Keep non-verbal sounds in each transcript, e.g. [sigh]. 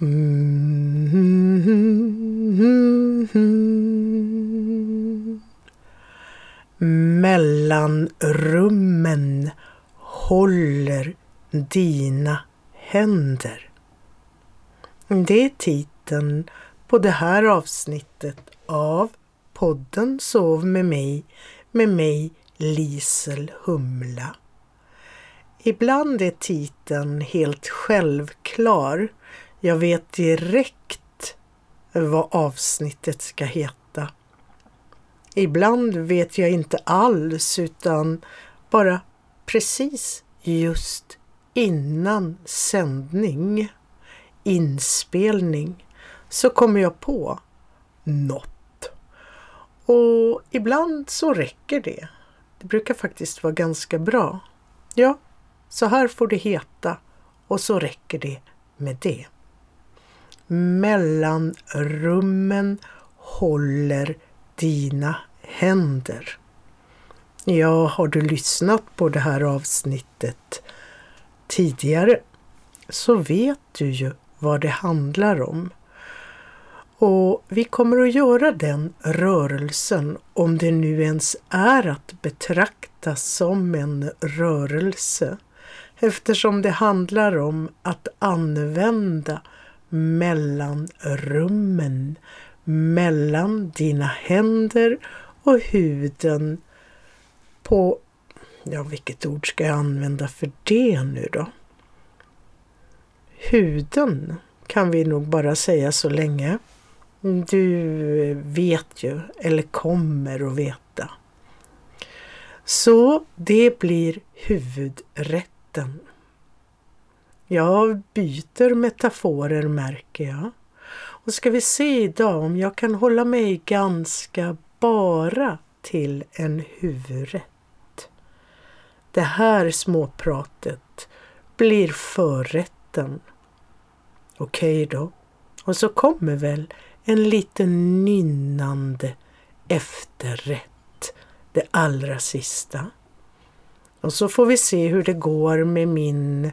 Mm. Mellanrummen håller dina händer. Det är titeln på det här avsnittet av podden Sov med mig, med mig Lisel Humla. Ibland är titeln helt självklar. Jag vet direkt vad avsnittet ska heta. Ibland vet jag inte alls utan bara precis just innan sändning, inspelning, så kommer jag på något. Och ibland så räcker det. Det brukar faktiskt vara ganska bra. Ja, så här får det heta och så räcker det med det. Mellanrummen håller dina händer. Ja, har du lyssnat på det här avsnittet tidigare så vet du ju vad det handlar om. Och vi kommer att göra den rörelsen om det nu ens är att betrakta som en rörelse eftersom det handlar om att använda mellanrummen mellan dina händer och huden på, ja vilket ord ska jag använda för det nu då? Huden kan vi nog bara säga så länge. Du vet ju, eller kommer att veta. Så det blir huvudrätten. Jag byter metaforer märker jag. Och ska vi se idag om jag kan hålla mig ganska bara till en huvudrätt. Det här småpratet blir förrätten. Okej okay då. Och så kommer väl en liten nynnande efterrätt, det allra sista. Och så får vi se hur det går med min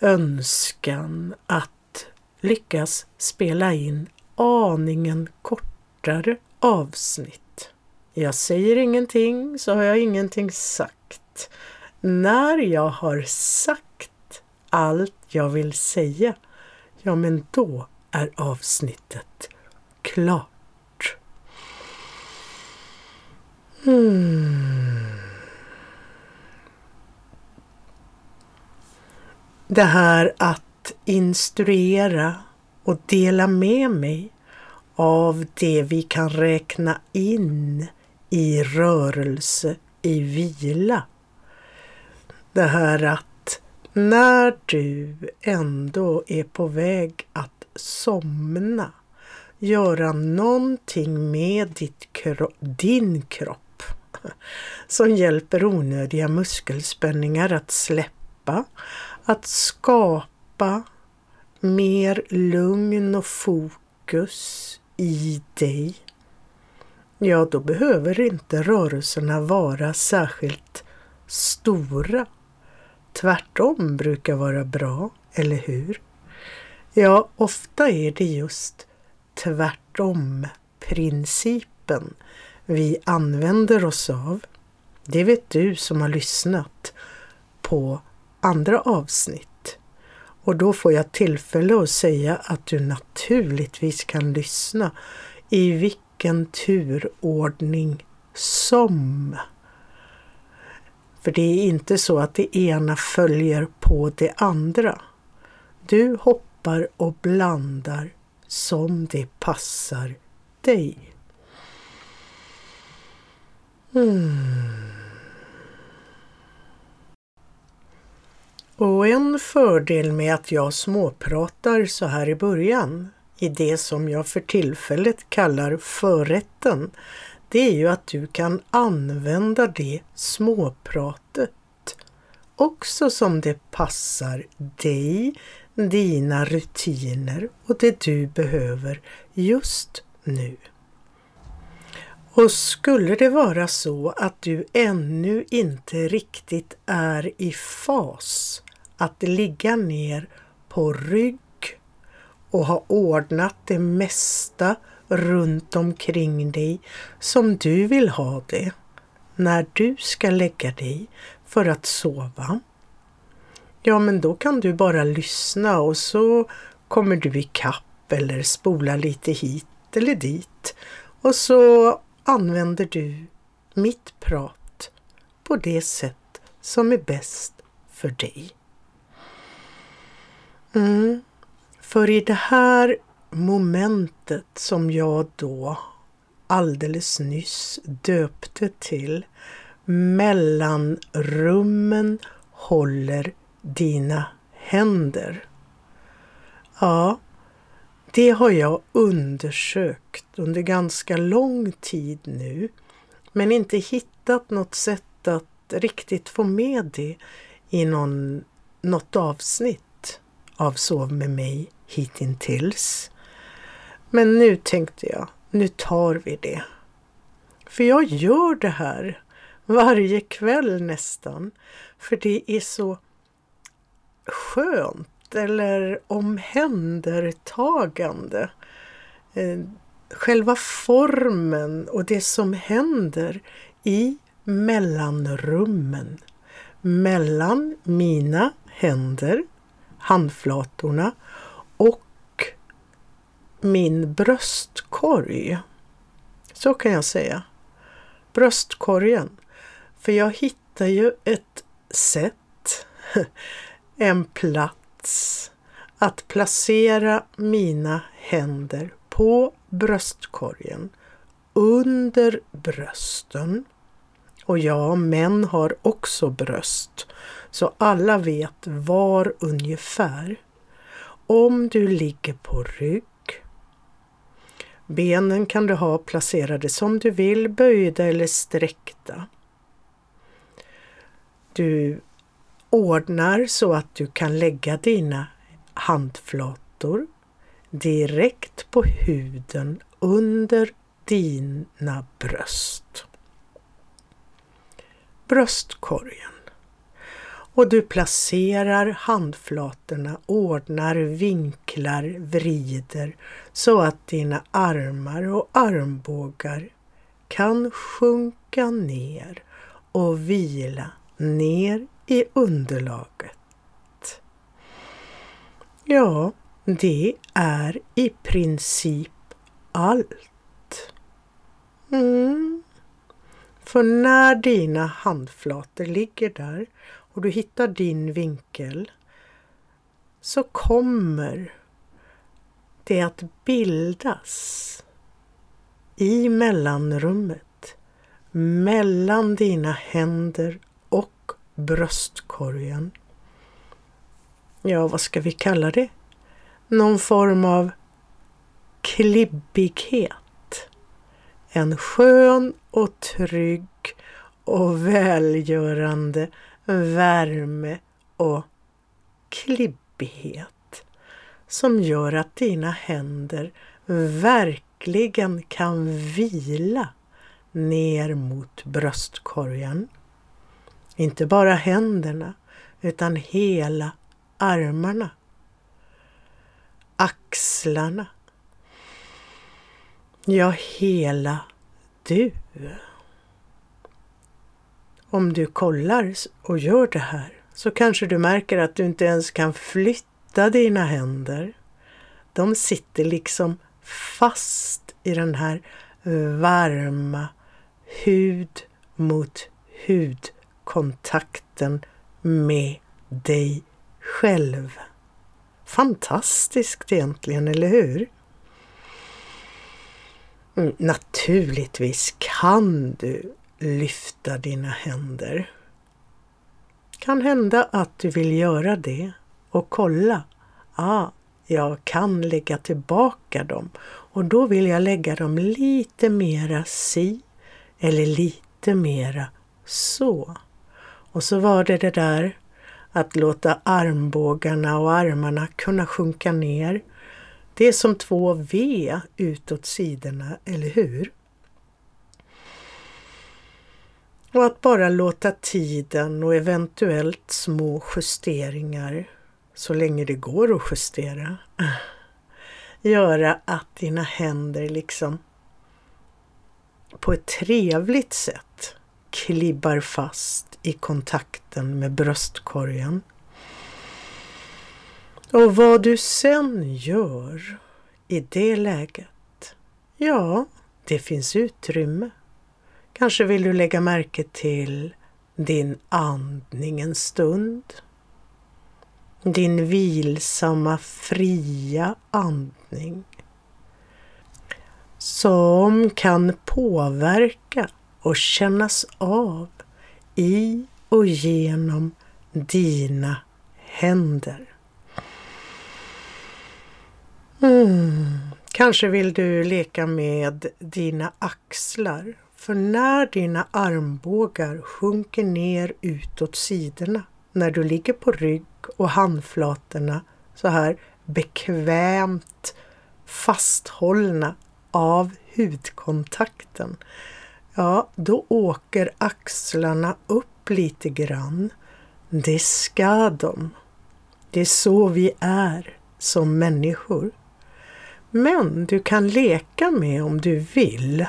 önskan att lyckas spela in aningen kortare avsnitt. Jag säger ingenting så har jag ingenting sagt. När jag har sagt allt jag vill säga, ja men då är avsnittet klart. Hmm. Det här att instruera och dela med mig av det vi kan räkna in i rörelse, i vila. Det här att när du ändå är på väg att somna, göra någonting med ditt kro din kropp som hjälper onödiga muskelspänningar att släppa, att skapa mer lugn och fokus i dig, ja då behöver inte rörelserna vara särskilt stora. Tvärtom brukar vara bra, eller hur? Ja, ofta är det just tvärtom principen vi använder oss av. Det vet du som har lyssnat på andra avsnitt. Och då får jag tillfälle att säga att du naturligtvis kan lyssna i vilken turordning som. För det är inte så att det ena följer på det andra. Du hoppar och blandar som det passar dig. Mm. Och en fördel med att jag småpratar så här i början i det som jag för tillfället kallar förrätten, det är ju att du kan använda det småpratet också som det passar dig, dina rutiner och det du behöver just nu. Och skulle det vara så att du ännu inte riktigt är i fas att ligga ner på rygg och ha ordnat det mesta runt omkring dig som du vill ha det när du ska lägga dig för att sova. Ja, men då kan du bara lyssna och så kommer du ikapp eller spola lite hit eller dit och så använder du mitt prat på det sätt som är bäst för dig. Mm. För i det här momentet som jag då alldeles nyss döpte till mellanrummen håller dina händer. Ja, det har jag undersökt under ganska lång tid nu men inte hittat något sätt att riktigt få med det i någon, något avsnitt av Sov med mig hittills. Men nu tänkte jag, nu tar vi det. För jag gör det här varje kväll nästan. För det är så skönt eller omhändertagande. Eh, själva formen och det som händer i mellanrummen mellan mina händer, handflatorna och min bröstkorg. Så kan jag säga. Bröstkorgen. För jag hittar ju ett sätt, [laughs] en plats att placera mina händer på bröstkorgen under brösten. Och ja, män har också bröst, så alla vet var ungefär. Om du ligger på rygg Benen kan du ha placerade som du vill, böjda eller sträckta. Du ordnar så att du kan lägga dina handflator direkt på huden under dina bröst. Bröstkorgen. Och du placerar handflatorna, ordnar, vinklar, vrider så att dina armar och armbågar kan sjunka ner och vila ner i underlaget. Ja, det är i princip allt. Mm. För när dina handflator ligger där och du hittar din vinkel så kommer det att bildas i mellanrummet mellan dina händer och bröstkorgen. Ja, vad ska vi kalla det? Någon form av klibbighet. En skön och trygg och välgörande värme och klibbighet som gör att dina händer verkligen kan vila ner mot bröstkorgen. Inte bara händerna utan hela armarna, axlarna, ja hela du. Om du kollar och gör det här så kanske du märker att du inte ens kan flytta dina händer. De sitter liksom fast i den här varma hud mot hudkontakten med dig själv. Fantastiskt egentligen, eller hur? Mm, naturligtvis kan du lyfta dina händer. Kan hända att du vill göra det och kolla. Ah, jag kan lägga tillbaka dem och då vill jag lägga dem lite mera si eller lite mera så. Och så var det det där att låta armbågarna och armarna kunna sjunka ner. Det är som två V utåt sidorna, eller hur? Och att bara låta tiden och eventuellt små justeringar, så länge det går att justera, [clears throat] göra att dina händer liksom på ett trevligt sätt klibbar fast i kontakten med bröstkorgen. Och vad du sen gör i det läget, ja, det finns utrymme. Kanske vill du lägga märke till din andning en stund. Din vilsamma, fria andning som kan påverka och kännas av i och genom dina händer. Mm. Kanske vill du leka med dina axlar för när dina armbågar sjunker ner utåt sidorna när du ligger på rygg och handflatorna så här bekvämt fasthållna av hudkontakten, ja, då åker axlarna upp lite grann. Det ska de. Det är så vi är som människor. Men du kan leka med om du vill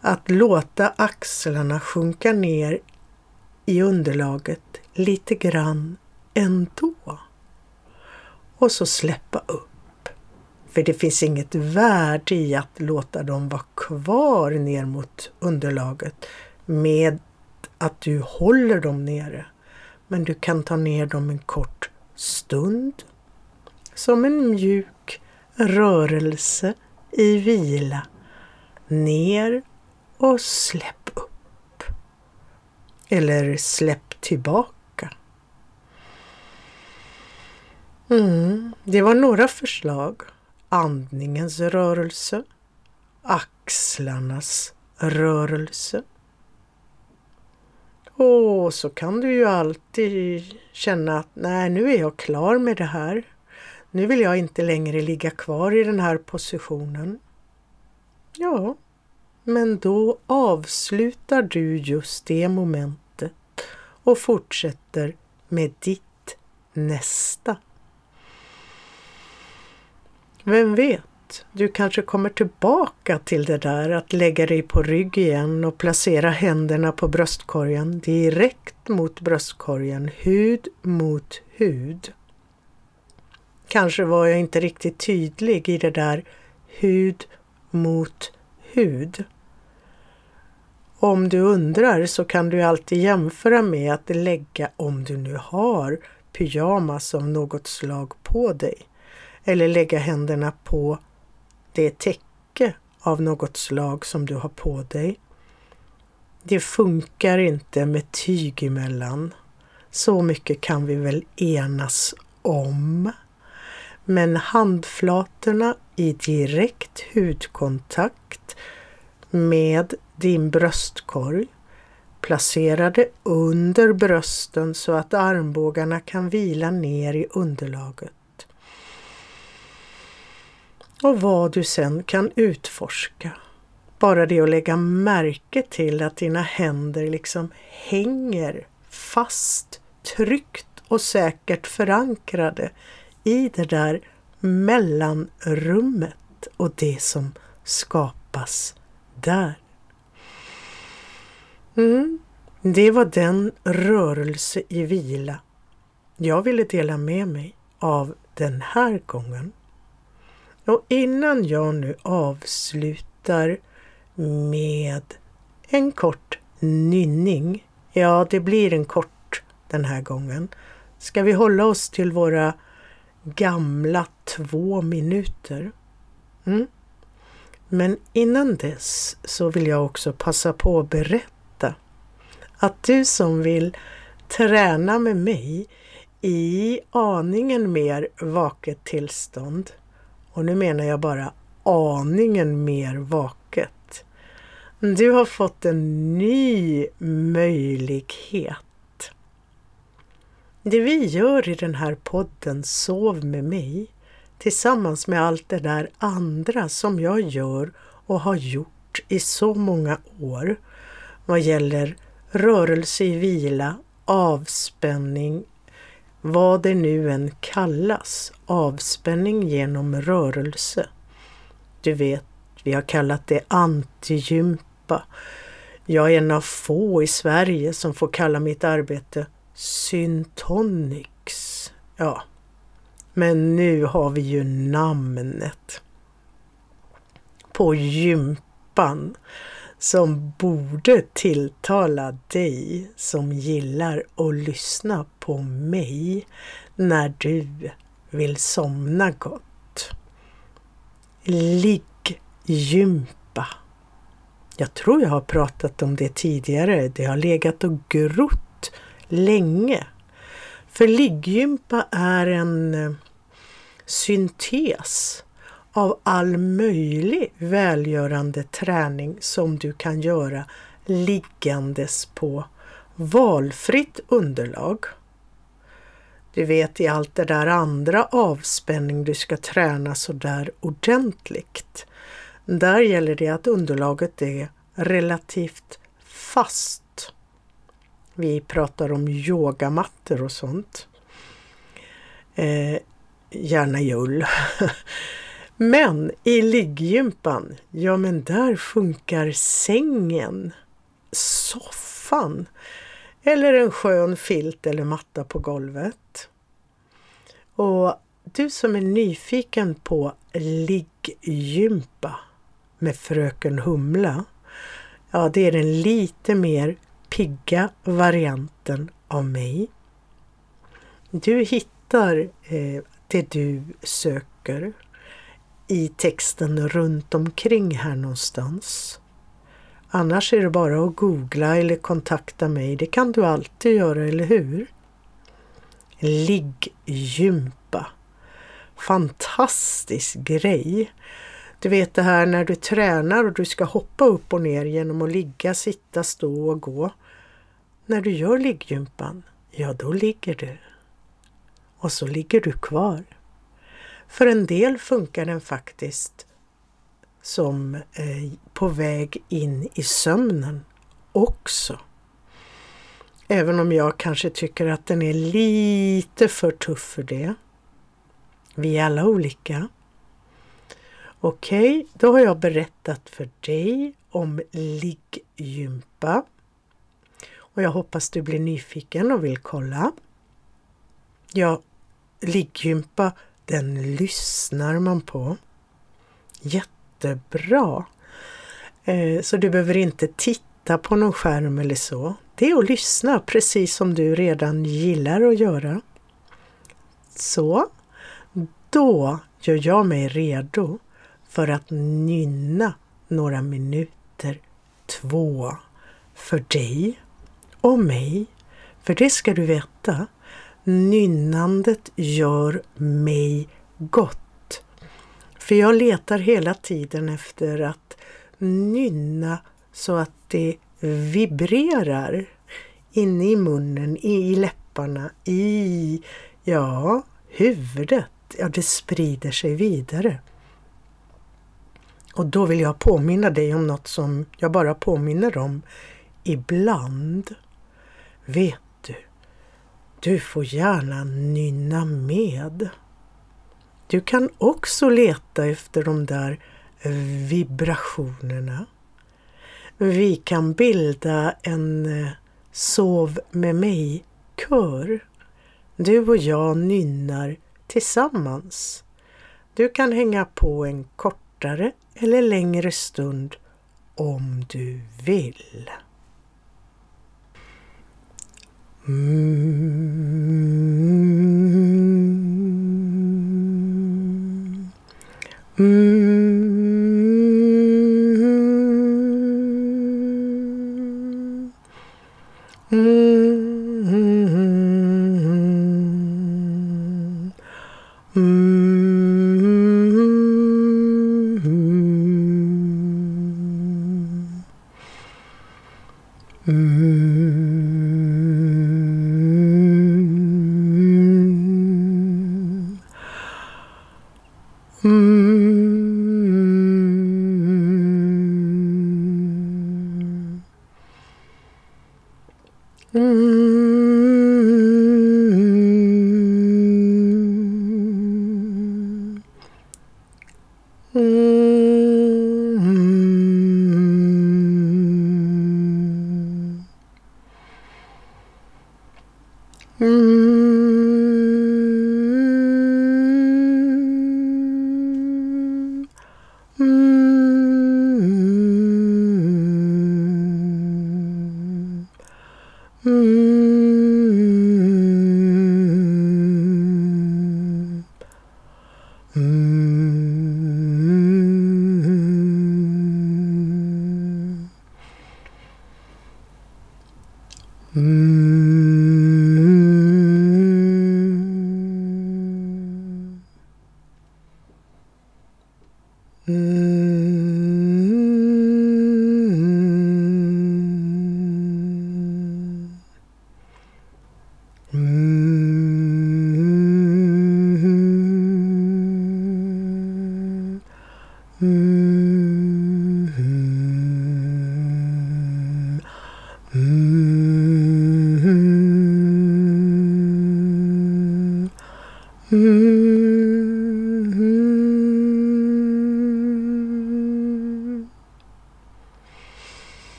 att låta axlarna sjunka ner i underlaget lite grann ändå. Och så släppa upp. För det finns inget värde i att låta dem vara kvar ner mot underlaget med att du håller dem nere. Men du kan ta ner dem en kort stund som en mjuk rörelse i vila. Ner och släpp upp. Eller släpp tillbaka. Mm, det var några förslag. Andningens rörelse, axlarnas rörelse. Och så kan du ju alltid känna att nej, nu är jag klar med det här. Nu vill jag inte längre ligga kvar i den här positionen. Ja, men då avslutar du just det momentet och fortsätter med ditt nästa. Vem vet, du kanske kommer tillbaka till det där att lägga dig på rygg igen och placera händerna på bröstkorgen direkt mot bröstkorgen, hud mot hud. Kanske var jag inte riktigt tydlig i det där hud mot hud. Om du undrar så kan du alltid jämföra med att lägga, om du nu har pyjamas av något slag på dig, eller lägga händerna på det täcke av något slag som du har på dig. Det funkar inte med tyg emellan. Så mycket kan vi väl enas om. Men handflatorna i direkt hudkontakt med din bröstkorg placerade under brösten så att armbågarna kan vila ner i underlaget. Och vad du sen kan utforska. Bara det att lägga märke till att dina händer liksom hänger fast, tryggt och säkert förankrade i det där mellanrummet och det som skapas där. Mm, det var den rörelse i vila jag ville dela med mig av den här gången. Och innan jag nu avslutar med en kort nynning, ja det blir en kort den här gången, ska vi hålla oss till våra gamla två minuter. Mm. Men innan dess så vill jag också passa på att berätta att du som vill träna med mig i aningen mer vaket tillstånd, och nu menar jag bara aningen mer vaket. Du har fått en ny möjlighet det vi gör i den här podden Sov med mig tillsammans med allt det där andra som jag gör och har gjort i så många år vad gäller rörelse i vila, avspänning, vad det nu än kallas, avspänning genom rörelse. Du vet, vi har kallat det antigympa. Jag är en av få i Sverige som får kalla mitt arbete Syntonics. Ja, men nu har vi ju namnet på gympan som borde tilltala dig som gillar att lyssna på mig när du vill somna gott. Ligggympa. Jag tror jag har pratat om det tidigare. Det har legat och grott länge. För ligggympa är en eh, syntes av all möjlig välgörande träning som du kan göra liggandes på valfritt underlag. Du vet i allt det där andra avspänning du ska träna så där ordentligt. Där gäller det att underlaget är relativt fast. Vi pratar om yogamattor och sånt. Eh, gärna i ull. [laughs] Men i ligggympan, ja men där funkar sängen, soffan eller en skön filt eller matta på golvet. Och du som är nyfiken på ligggympa med Fröken Humla, ja det är den lite mer pigga varianten av mig. Du hittar eh, det du söker i texten runt omkring här någonstans. Annars är det bara att googla eller kontakta mig. Det kan du alltid göra, eller hur? Ligggympa. Fantastisk grej. Du vet det här när du tränar och du ska hoppa upp och ner genom att ligga, sitta, stå och gå. När du gör ligggympan, ja då ligger du. Och så ligger du kvar. För en del funkar den faktiskt som eh, på väg in i sömnen också. Även om jag kanske tycker att den är lite för tuff för det. Vi är alla olika. Okej, okay, då har jag berättat för dig om ligggympa. Och jag hoppas du blir nyfiken och vill kolla. Ja, ligggympa den lyssnar man på. Jättebra! Eh, så du behöver inte titta på någon skärm eller så. Det är att lyssna precis som du redan gillar att göra. Så, då gör jag mig redo för att nynna några minuter, två, för dig och mig. För det ska du veta, Nynnandet gör mig gott. För jag letar hela tiden efter att nynna så att det vibrerar inne i munnen, i läpparna, i, ja, huvudet. Ja, det sprider sig vidare. Och då vill jag påminna dig om något som jag bara påminner om ibland. Vet du du får gärna nynna med. Du kan också leta efter de där vibrationerna. Vi kan bilda en eh, Sov med mig-kör. Du och jag nynnar tillsammans. Du kan hänga på en kortare eller längre stund om du vill. Mm. Mm. Mm. Mm.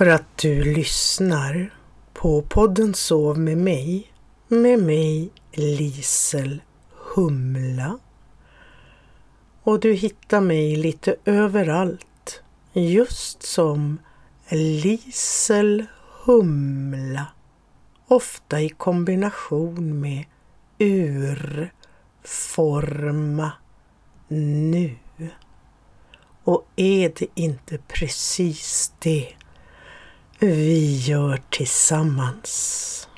För att du lyssnar på podden Sov med mig, med mig Lisel Humla. Och du hittar mig lite överallt, just som Lisel Humla, ofta i kombination med urforma nu. Och är det inte precis det vi gör tillsammans?